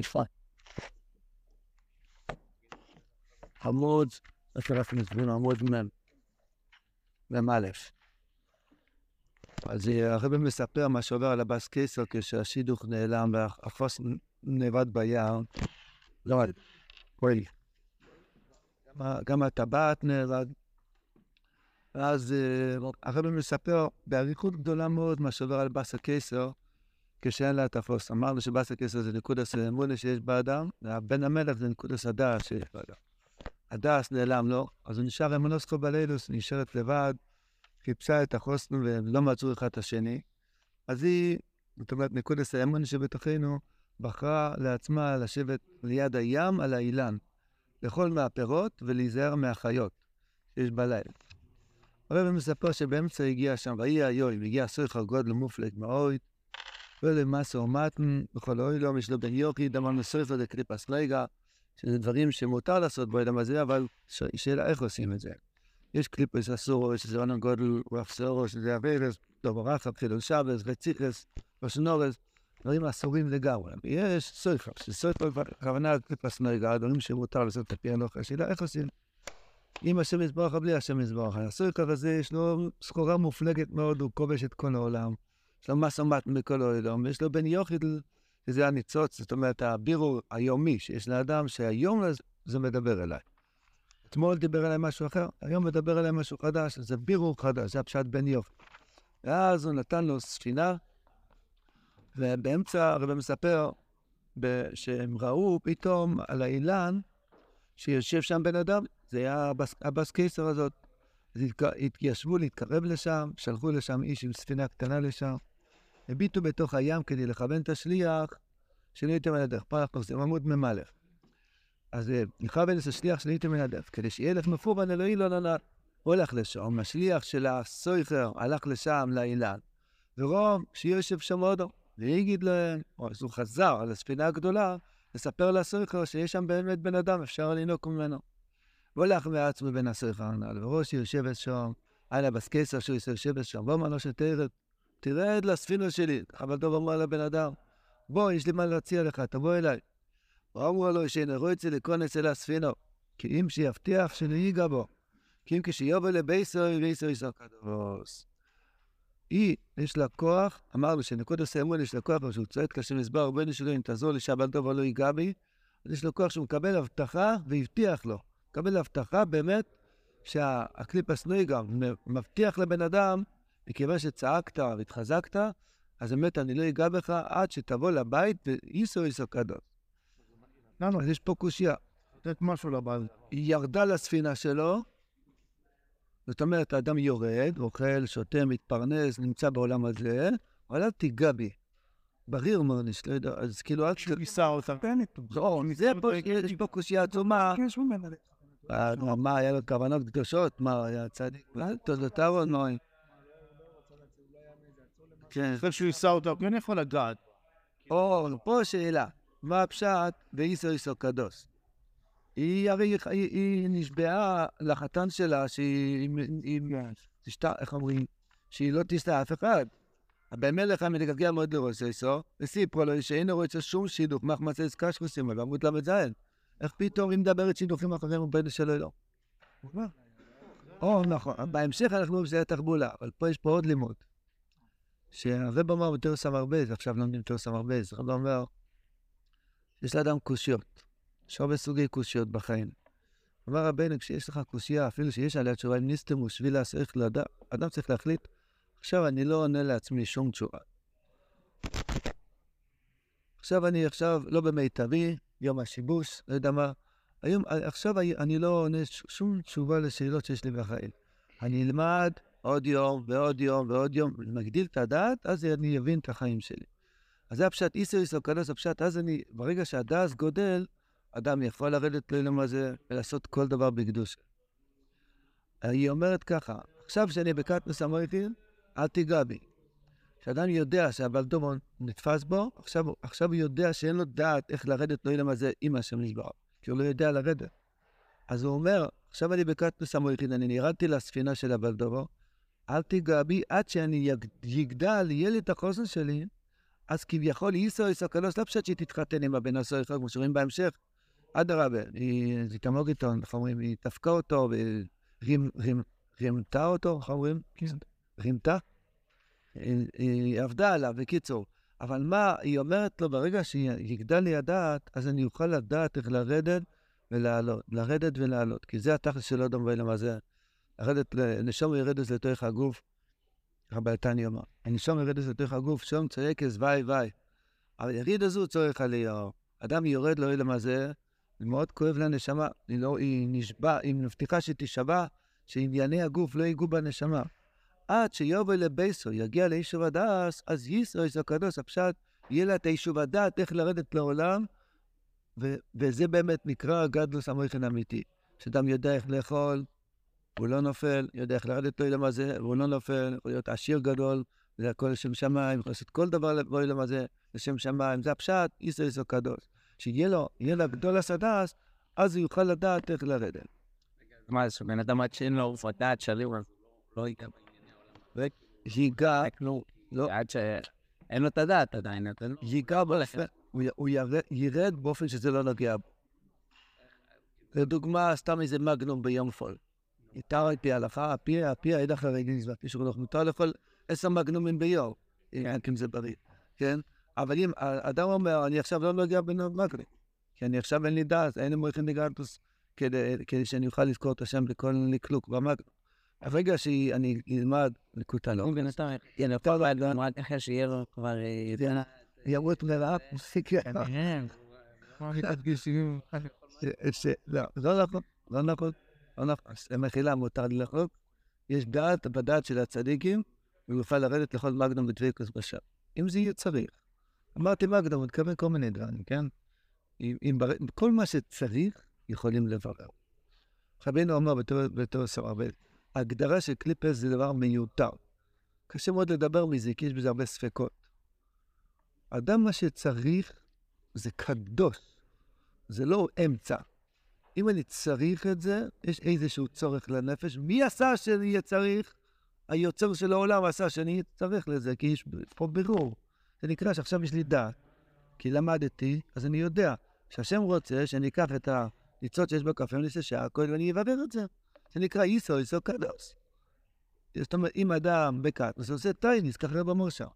נפרד. עמוד, איך אנחנו מסבירים? עמוד מ', מ"א. אז הרב מספר מה שעובר על הבאס קיסר כשהשידוך נעלם והחוס נאבד ביער. לא, פועל. גם הטבעת נאבד. ואז הרב מספר באריכות גדולה מאוד מה שעובר על באס הקיסר כשאין לה את החוס. אמרנו שבאס הקיסר זה נקודס אמונה שיש באדם, ובן המלך זה נקודס הדעת שיש באדם. הדס נעלם לו, אז הוא נשאר אמונוסקו בלילוס, נשארת לבד, חיפשה את החוסן ולא מצאו אחד את השני. אז היא, זאת אומרת, נקודס האמון שבתוכנו, בחרה לעצמה לשבת ליד הים על האילן, לאכול מהפירות ולהיזהר מהחיות שיש בלילה. הרב מספר שבאמצע הגיע שם, ויהי היום, הגיע סויכר גודל מופלג מאורית, ולמסה ומתן, בכל אוילום, יש לו בן יוכי, דמנו סויכר דקליפס ליגה, שזה דברים שמותר לעשות באדם הזה, אבל שאלה איך עושים את זה. יש קליפס אסורו, שזה אונן גודל רף סורו, שזה אבירס, דובר רחב, חילול שבס, רציחס, רשנורס, דברים אסורים לגמרי. יש סויפר, שסויפר בכוונה קליפס נרגע, דברים שמותר לעשות את הנוח, השאלה איך עושים. עם השם יזברך בלי השם יזברך. הסויפר הזה יש לו סחורה מופלגת מאוד, הוא כובש את כל העולם. יש לו מסומת מכל העולם, ויש לו בן יוחיד שזה הניצוץ, זאת אומרת, הבירור היומי שיש לאדם, שהיום זה מדבר אליי. אתמול דיבר אליי משהו אחר, היום מדבר אליי משהו חדש, זה בירור חדש, זה הפשט בן יופי. ואז הוא נתן לו ספינה, ובאמצע הרב מספר שהם ראו פתאום על האילן שיושב שם בן אדם, זה היה הבס, הבס קיסר הזאת. אז התיישבו להתקרב לשם, שלחו לשם איש עם ספינה קטנה לשם. הביטו בתוך הים כדי לכוון את השליח שלא ייתם על הדרך. אנחנו עושים עמוד ממלא. אז נכוון את השליח שלא ייתם על הדרך, כדי שיהיה לך מפורבן אלוהי לא. הוא הולך לשם, השליח של הסויכר הלך לשם, לאילן, ורום שיושב שם עוד, והגיד להם, או אז הוא חזר על הספינה הגדולה, לספר לסויכר שיש שם באמת בן אדם, אפשר לנהוג ממנו. והולך מעצמו בין הסויכר הנ"ל, וראש יושבת שם, אלא בסקייסר שהוא יושבת שם, ואומר לו שתרד תרד לספינה שלי. אבל טוב אמר לבן אדם, בוא, יש לי מה להציע לך, תבוא אליי. ואמרו לו, שנרוצה לכונס אל הספינו, כי אם שיבטיח ייגע בו. כי אם כשיובא לבייסר, בייסר יסר קדוס. היא, יש לה כוח, אמרנו שנקודס האמון יש לה כוח, אבל שהוא צועק כשם מסבר, רבנו שלו, אם תעזור לי שהבן טוב לא ייגע בי, אז יש לו כוח שהוא מקבל הבטחה והבטיח לו. מקבל הבטחה באמת שהקליפס לא ייגע, מבטיח לבן אדם מכיוון שצעקת והתחזקת, אז באמת אני לא אגע בך עד שתבוא לבית ואיסו איסו קדוש. למה? אז יש פה קושייה. לתת משהו לבעל. היא ירדה לספינה שלו, זאת אומרת, האדם יורד, אוכל, שותה, מתפרנס, נמצא בעולם הזה, אבל אל תיגע בי. בריר מרניש, לא יודע, אז כאילו אל תיסע אותה. לא, זה פה, יש פה קושייה עצומה. מה, היה לו כוונות קדושות? מה, היה צדיק? תודותיו או נועים? כן. אחרי שהוא יישא אותו, כן יכול לגעת. או, פה שאלה, מה הפשט באיסו איסו קדוש? היא הרי, היא, נשבעה לחתן שלה שהיא, תשתה, איך אומרים? שהיא לא תשתה אף אחד. הבן מלך המתגעגע מאוד לראש איסו, וסיפרו לו שאינו רוצה שום שידוך מחמצת קשקוסים, אבל עמוד ל"ז. איך פתאום היא מדברת שידוכים אחרים ובין שלו לא? או, נכון. בהמשך אנחנו אומרים שזה התחבולה, אבל פה יש פה עוד לימוד. שהרב אמר בתור סמרבז, עכשיו לומדים בתור סמרבז, הרב אומר, יש לאדם קושיות, יש הרבה סוגי קושיות בחיים. אמר רבנו, כשיש לך קושייה, אפילו שיש עליה תשובה, אם נסתמו שבילה צריך לאדם, אדם צריך להחליט, עכשיו אני לא עונה לעצמי שום תשובה. עכשיו אני עכשיו לא במיטבי, יום השיבוש, לא יודע מה. היום, עכשיו אני לא עונה שום תשובה לשאלות שיש לי בחיים. אני אלמד עוד יום ועוד יום ועוד יום, מגדיל את הדעת, אז אני אבין את החיים שלי. אז זה הפשט איסר איסר קדוש הפשט, אז אני, ברגע שהדעת גודל, אדם יכול לרדת לעולם הזה ולעשות כל דבר בקדוש. היא אומרת ככה, עכשיו שאני בקטנוס המויטין, אל תיגע בי. כשאדם יודע שהבלדומון נתפס בו, עכשיו, עכשיו הוא יודע שאין לו דעת איך לרדת לעולם הזה עם השם נשבר, כי הוא לא יודע לרדת. אז הוא אומר, עכשיו אני בקטנוס המויטין, אני ירדתי לספינה של הבלדומון, אל תיגע בי עד שאני יגדל, יהיה לי את החוסן שלי, אז כביכול איסו איסו קדוש, לא פשוט שהיא תתחתן עם הבן הסוהר, כמו שרואים בהמשך. אדרבה, היא תמוג איתו, איך אומרים, היא דפקה אותו ורימתה אותו, איך אומרים? רימתה? היא- עבדה עליו, בקיצור. אבל מה, היא אומרת לו, ברגע שיגדל לי הדעת, אז אני אוכל לדעת איך לרדת ולעלות. לרדת ולעלות. כי זה התכלס של אדם ואילם הזה. לרדת, נשום ירדת לתוך הגוף. רבי תני אמר, הנשום ירדת לתוך הגוף, שום צועקס ואי ואי. אבל יריד הזו צורך עליהו. אדם יורד לו אילם הזה, זה מאוד כואב לנשמה. היא, לא, היא נשבע, היא מבטיחה שתישבע, שענייני הגוף לא ייגעו בנשמה. עד שיובל לבייסו, יגיע ליישוב הדס, אז ייסו איסו קדוש, הפשט, יהיה לה את היישוב הדעת, איך לרדת לעולם, ו- וזה באמת נקרא גדלוס המויכן אמיתי. שאדם יודע איך לאכול, הוא לא נופל, יודע איך לרדת לעולם הזה, והוא לא נופל, יכול להיות עשיר גדול, זה הכל לשם שמיים, יכול לעשות כל דבר בעולם הזה לשם שמיים, זה הפשט, ייסו איסו קדוש. שיהיה לו, יהיה לה גדול הסדס, אז הוא יוכל לדעת איך לרדת. מה זה, שבן אדם עד שאין לו ודעת שריר, אז הוא לא ייגע בענייני עולם. ייגע, רק לא, עד שאין לו את הדעת עדיין, לו... ייגע באופן, הוא, הוא ירד באופן שזה לא נוגע בו. לדוגמה, סתם איזה מגנום ביום חול. יותר על פי ההלכה, הפי, הפי העד אחרי גניז והפי שרוך מותר לאכול עשר מגנומים ביום, אם אם זה בריא, כן? אבל אם האדם אומר, אני עכשיו לא נוגע במגנום, כי אני עכשיו אין לי דעת, אין לי מויכן דגרטוס, כדי, כדי שאני אוכל לזכור את השם בכל לקלוק במגנום. ברגע שאני אלמד לקוטה לא, בינתיים, כן, אותו בעד רק אחרי שיהיה לו כבר... כן. ימות מרעב, כן. ש- לא, לא נכון, לא נכון. מחילה מותר לי לחלוק. יש דעת, בדעת של הצדיקים, הוא לרדת לכל מגנום ודבקוס בשם. אם זה יהיה צריך. אמרתי מגנום, הוא מתכוון כל מיני דברים, כן? אם, אם. כל מה שצריך, יכולים לברר. רבינו אמר בתור- בתור ההגדרה של קליפס זה דבר מיותר. קשה מאוד לדבר מזה, כי יש בזה הרבה ספקות. אדם מה שצריך זה קדוש, זה לא אמצע. אם אני צריך את זה, יש איזשהו צורך לנפש. מי עשה שאני אהיה צריך? היוצר של העולם עשה שאני צריך לזה, כי יש פה בירור. זה נקרא שעכשיו יש לי דעת. כי למדתי, אז אני יודע שהשם רוצה שאני אקח את הניצות שיש בקפה, אני אעשה שעה הכל ואני אברר את זה. זה נקרא איסו, איסו קדוש. זאת אומרת, אם אדם בקטנוס עושה טייניס, ככה רב אמר שם.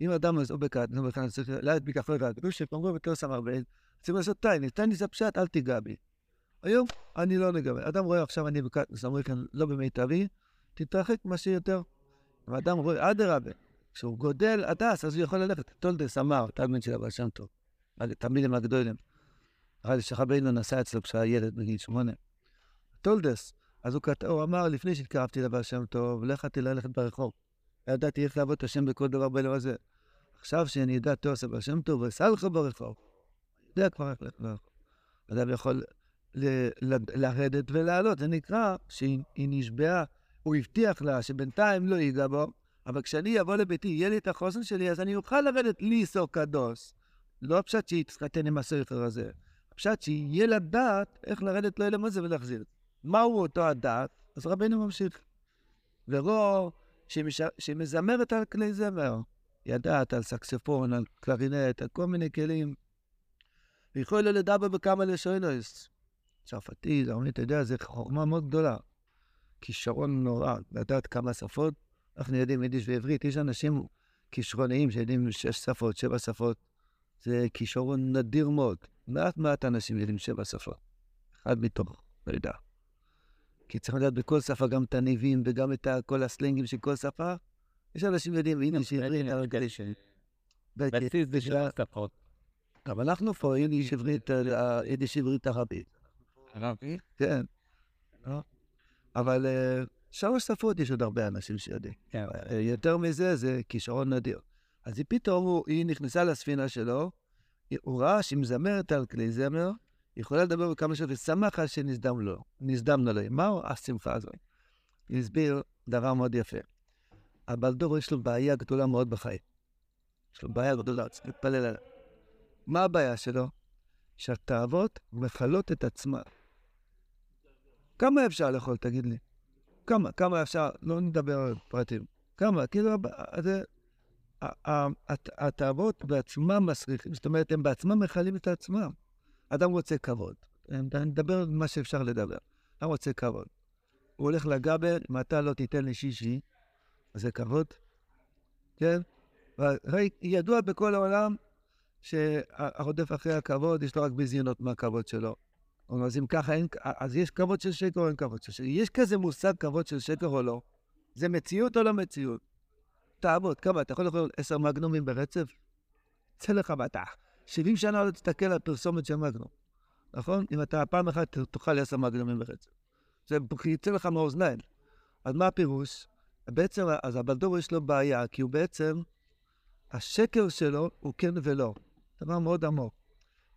אם אדם הוא בקטנוס, בכלל צריך להדביק אחרי הקדוש, אמרו בתור הרבה, צריכים לעשות טייניס. טייניס זה פשט, אל תיגע בי. היום אני לא נגע. אדם רואה עכשיו אני בקטנוס, אמרו כאן לא במיטבי, תתרחק מה שיותר. אם אדם רואה, אדרבה, כשהוא גודל הדס, אז הוא יכול ללכת. טולדס אמר, תלמיד של הבעל שם טוב, תלמידים הגדולים. נראה לי שרבנו נסע אצלו כשהיה ילד בגיל שמונה. טולדס, אז הוא, כת... הוא אמר, לפני שהתקרבתי לבעל שם טוב, יכלתי ללכת ברחוב. ידעתי איך לעבוד את השם בכל דבר בלב הזה. עכשיו שאני יודע תור עושה בעל שם טוב, ועשה לך ברחוב, יודע כבר איך ללכת ברחוב. אדם יכול לרדת ולעלות, זה נקרא שהיא היא נשבעה, הוא הבטיח לה שבינתיים לא ייגע בו, אבל כשאני אבוא לביתי, יהיה לי את החוסן שלי, אז אני אוכל לרדת ליסו קדוש. לא הפשט שהיא תתחתן עם הסכר הזה, הפשט שיהיה לה דעת איך לרדת לאלם הזה ולהחזיר. מהו אותו הדעת? אז רבנו ממשיך. ורוא שמש... שמזמרת על כלי זמר, ידעת על סקספון, על קלרינט, על כל מיני כלים. ויכול לו לדבר בכמה לשונוס. צרפתי, זרמית, אתה יודע, זו חוכמה מאוד גדולה. כישרון נורא, לדעת כמה שפות. אנחנו יודעים יידיש ועברית, יש אנשים כישרוניים שיודעים שש שפות, שבע שפות. זה כישרון נדיר מאוד. מעט מעט אנשים יודעים שבע שפות. אחד מתוך, לא יודע. כי צריך לדעת בכל שפה גם את הניבים וגם את כל הסלנגים של כל שפה. יש אנשים יודעים יידיש עברית, אבל כאלה ש... בסיס זה של השפות. אבל אנחנו פה יידיש עברית, אה, יידיש עברית ערבית. ערבי? כן. לא? אבל אה, שלוש שפות יש עוד הרבה אנשים שיודעים. כן. אה, יותר מזה, זה כישרון נדיר. אז היא פתאום, היא נכנסה לספינה שלו, הוא ראה שהיא מזמרת על כלי זמר, היא יכולה לדבר בכמה שעות, ושמח על שנזדמנו לו, נזדמנו לו. מהו השמחה הזאת? היא הסביר דבר מאוד יפה. הבלדור יש לו בעיה גדולה מאוד בחיים. יש לו בעיה גדולה, צריך להתפלל עליה. מה הבעיה שלו? שהתאוות מכלות את עצמן. כמה אפשר לאכול, תגיד לי? כמה, כמה אפשר? לא נדבר על פרטים. כמה? כאילו, זה... התאוות בעצמם מסריחים, זאת אומרת, הם בעצמם מכלים את עצמם. אדם רוצה כבוד. אני מדבר על מה שאפשר לדבר. אדם רוצה כבוד. הוא הולך לגבר, אם אתה לא תיתן לי שישי, זה כבוד, כן? ידוע בכל העולם שהרודף אחרי הכבוד, יש לו רק ביזיונות מהכבוד שלו. אז אם ככה, אין, אז יש כבוד של שקר או אין כבוד של שקר? יש כזה מושג כבוד של שקר או לא? זה מציאות או לא מציאות? תעבוד, כמה? אתה יכול לאכול עשר מגנומים ברצף? יצא לך מה, 70 שנה לא תסתכל על פרסומת של מגנום, נכון? אם אתה פעם אחת תאכל עשר מגנומים ברצף. זה יצא לך מהאוזניים. אז מה הפירוש? בעצם, אז הבלדור יש לו בעיה, כי הוא בעצם, השקר שלו הוא כן ולא. דבר מאוד עמוק.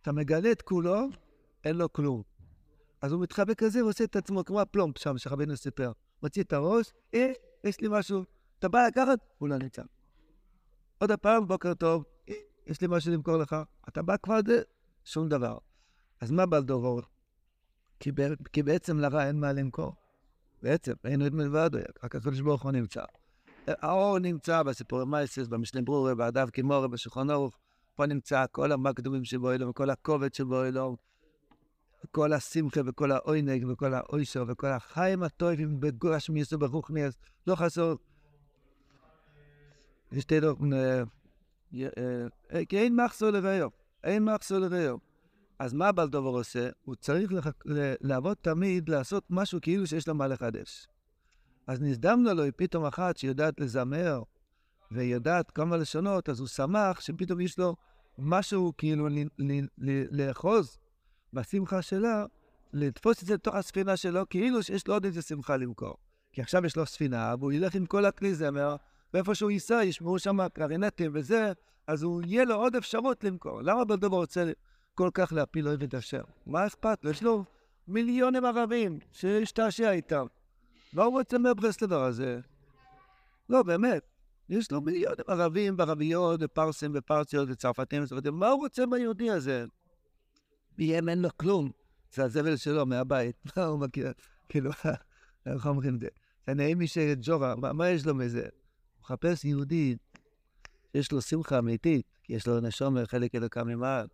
אתה מגלה את כולו, אין לו כלום. אז הוא מתחבק כזה ועושה את עצמו כמו הפלומפ שם, שרבנו סיפר. מוציא את הראש, אה, יש לי משהו. אתה בא לקחת, הוא לא נמצא. עוד הפעם, בוקר טוב, אה, יש לי משהו למכור לך. אתה בא כבר, זה, שום דבר. אז מה בלדור? כי, כי בעצם לרע אין מה למכור. בעצם, אין עוד מלבדו, רק הקדוש ברוך הוא נמצא. האור נמצא בסיפורי מייסס, במשנה ברורה, בהדב כמורה, בשולחן ערוך. פה נמצא כל המקדומים שבו אלוהים, וכל הכובד שבו אלוהים, כל השמחה וכל העונג וכל האוישר וכל החיים הטובים בגוש מיסו ברוכניאס, לא חסר. יש תדוק, כי אין מחסור לרעיו, אין מחסור לרעיו. אז מה בלדובר עושה? הוא צריך לעבוד תמיד, לעשות משהו כאילו שיש לו מה לחדש. אז נזדמנה לו פתאום אחת שיודעת לזמר, ויודעת כמה לשונות, אז הוא שמח שפתאום יש לו משהו כאילו לאחוז בשמחה שלה, לתפוס את זה לתוך הספינה שלו, כאילו שיש לו עוד איזה שמחה למכור. כי עכשיו יש לו ספינה, והוא ילך עם כל הכלי זמר, ואיפה שהוא ייסע, ישמעו שם קרינטים וזה, אז הוא, יהיה לו עוד אפשרות למכור. למה בלדובר רוצה כל כך להפיל אוהב את השם? מה אכפת לו? יש לו מיליונים ערבים שישתעשע איתם. מה הוא רוצה מהברסלבר הזה? לא, באמת. יש לו מיליונים ערבים וערביות ופרסים ופרסיות וצרפתים. מה הוא רוצה מהיהודי הזה? ביים אין לו כלום. זה הזבל שלו מהבית. מה הוא מכיר? כאילו, איך אומרים את זה? זה נעים משג'ורה, מה, מה יש לו מזה? הוא מחפש יהודי שיש לו שמחה אמיתית, יש לו נשומר, חלק אלוקה ממעל.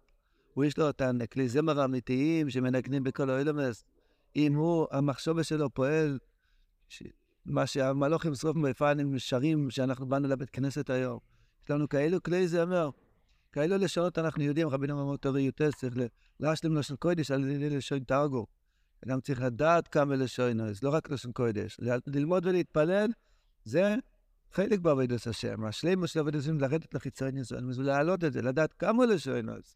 הוא יש לו את הכלי זמר האמיתיים שמנגנים בכל האילומס. אם הוא, המחשבה שלו פועל, ש... מה שהמלוכים שרוף מפנים שרים שאנחנו באנו לבית כנסת היום. יש לנו כאלו כלי זמר, כאלו לשונות אנחנו יודעים, רבינו אמר תורי יותר, צריך להשלים לשון קודש על ידי לשון תרגו. אדם צריך לדעת כמה לשון, אז לא רק לשון קודש. ללמוד ולהתפלל, זה חלק בעבודת השם. השלימו של עבודת השם, לרדת לחיצוניוס, ולהעלות את זה, לדעת כמה לשונות.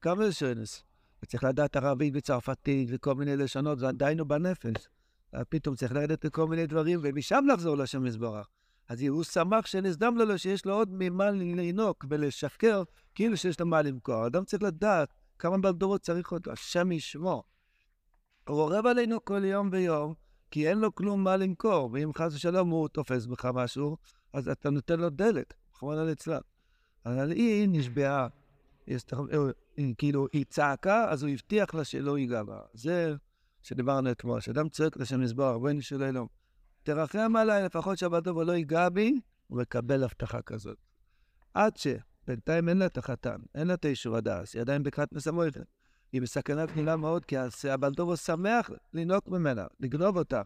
כמה לשונות. וצריך לדעת ערבית וצרפתית וכל מיני לשונות, זה עדיין בנפש. פתאום צריך לרדת לכל מיני דברים, ומשם לחזור לשם יזברך. אז הוא שמח שנסדם לו שיש לו עוד ממה לינוק ולשקר, כאילו שיש לו מה למכור. אדם צריך לדעת כמה בלדורות צריך אותו, השם ישמו. הוא עורב עלינו כל יום ויום, כי אין לו כלום מה למכור, ואם חס ושלום הוא תופס בך משהו, אז אתה נותן לו דלת, רחמנא ליצלן. אבל היא נשבעה, יש, כאילו, היא צעקה, אז הוא הבטיח לה שלא ייגע בה. זה שדיברנו אתמול, שאדם צועק לשם יזבח, בואי של אלוהים, תרחם עליי, לפחות שבת טוב ולא ייגע בי, הוא מקבל הבטחה כזאת. עד שבינתיים אין לה את החתן, אין לה את האישור הדס, היא עדיין בקרת מסמויכת. היא בסכנה גדולה מאוד, כי הבעל טובו שמח לנהוג ממנה, לגנוב אותה.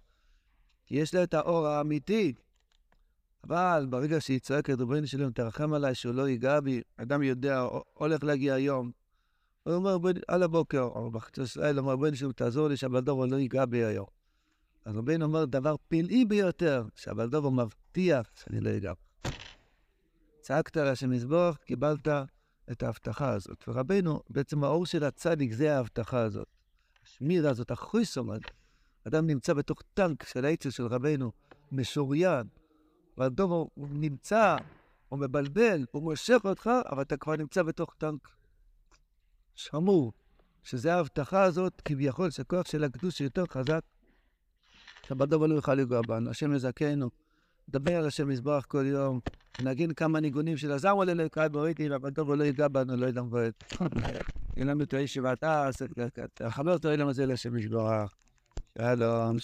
כי יש לה את האור האמיתי. אבל ברגע שהיא צועקת, ריבונו שלום, תרחם עליי שהוא לא ייגע בי, אדם יודע, הולך להגיע היום. הוא אומר, על הבוקר, או בחצי ישראל, אומר, בואי שלום, תעזור לי שהבלדובו לא ייגע בי היום. רבינו אומר דבר פלאי ביותר, שהבלדובו מבטיח שאני לא אגע. צעקת על השם מזבוח, קיבלת את ההבטחה הזאת. ורבנו, בעצם האור של הצדיק זה ההבטחה הזאת. השמירה הזאת, החויסומד. אדם נמצא בתוך טנק של העצר של רבנו, משוריין. והדוב הוא נמצא, הוא מבלבל, הוא מושך אותך, אבל אתה כבר נמצא בתוך טנק שמור. שזה ההבטחה הזאת, כביכול, שהכוח של הקדוש יותר חזק, שהבדוב לא יוכל לגוע בנו. השם יזכנו. נדבר על השם מזבח כל יום, נגיד כמה ניגונים של הזר עולה לקראת בריתי, והבדוב לא ייגע בנו, לא ידם בועט. יהיה לנו את הישיבת אז, חבר אותו אילם הזה לשם ישברך. שלום.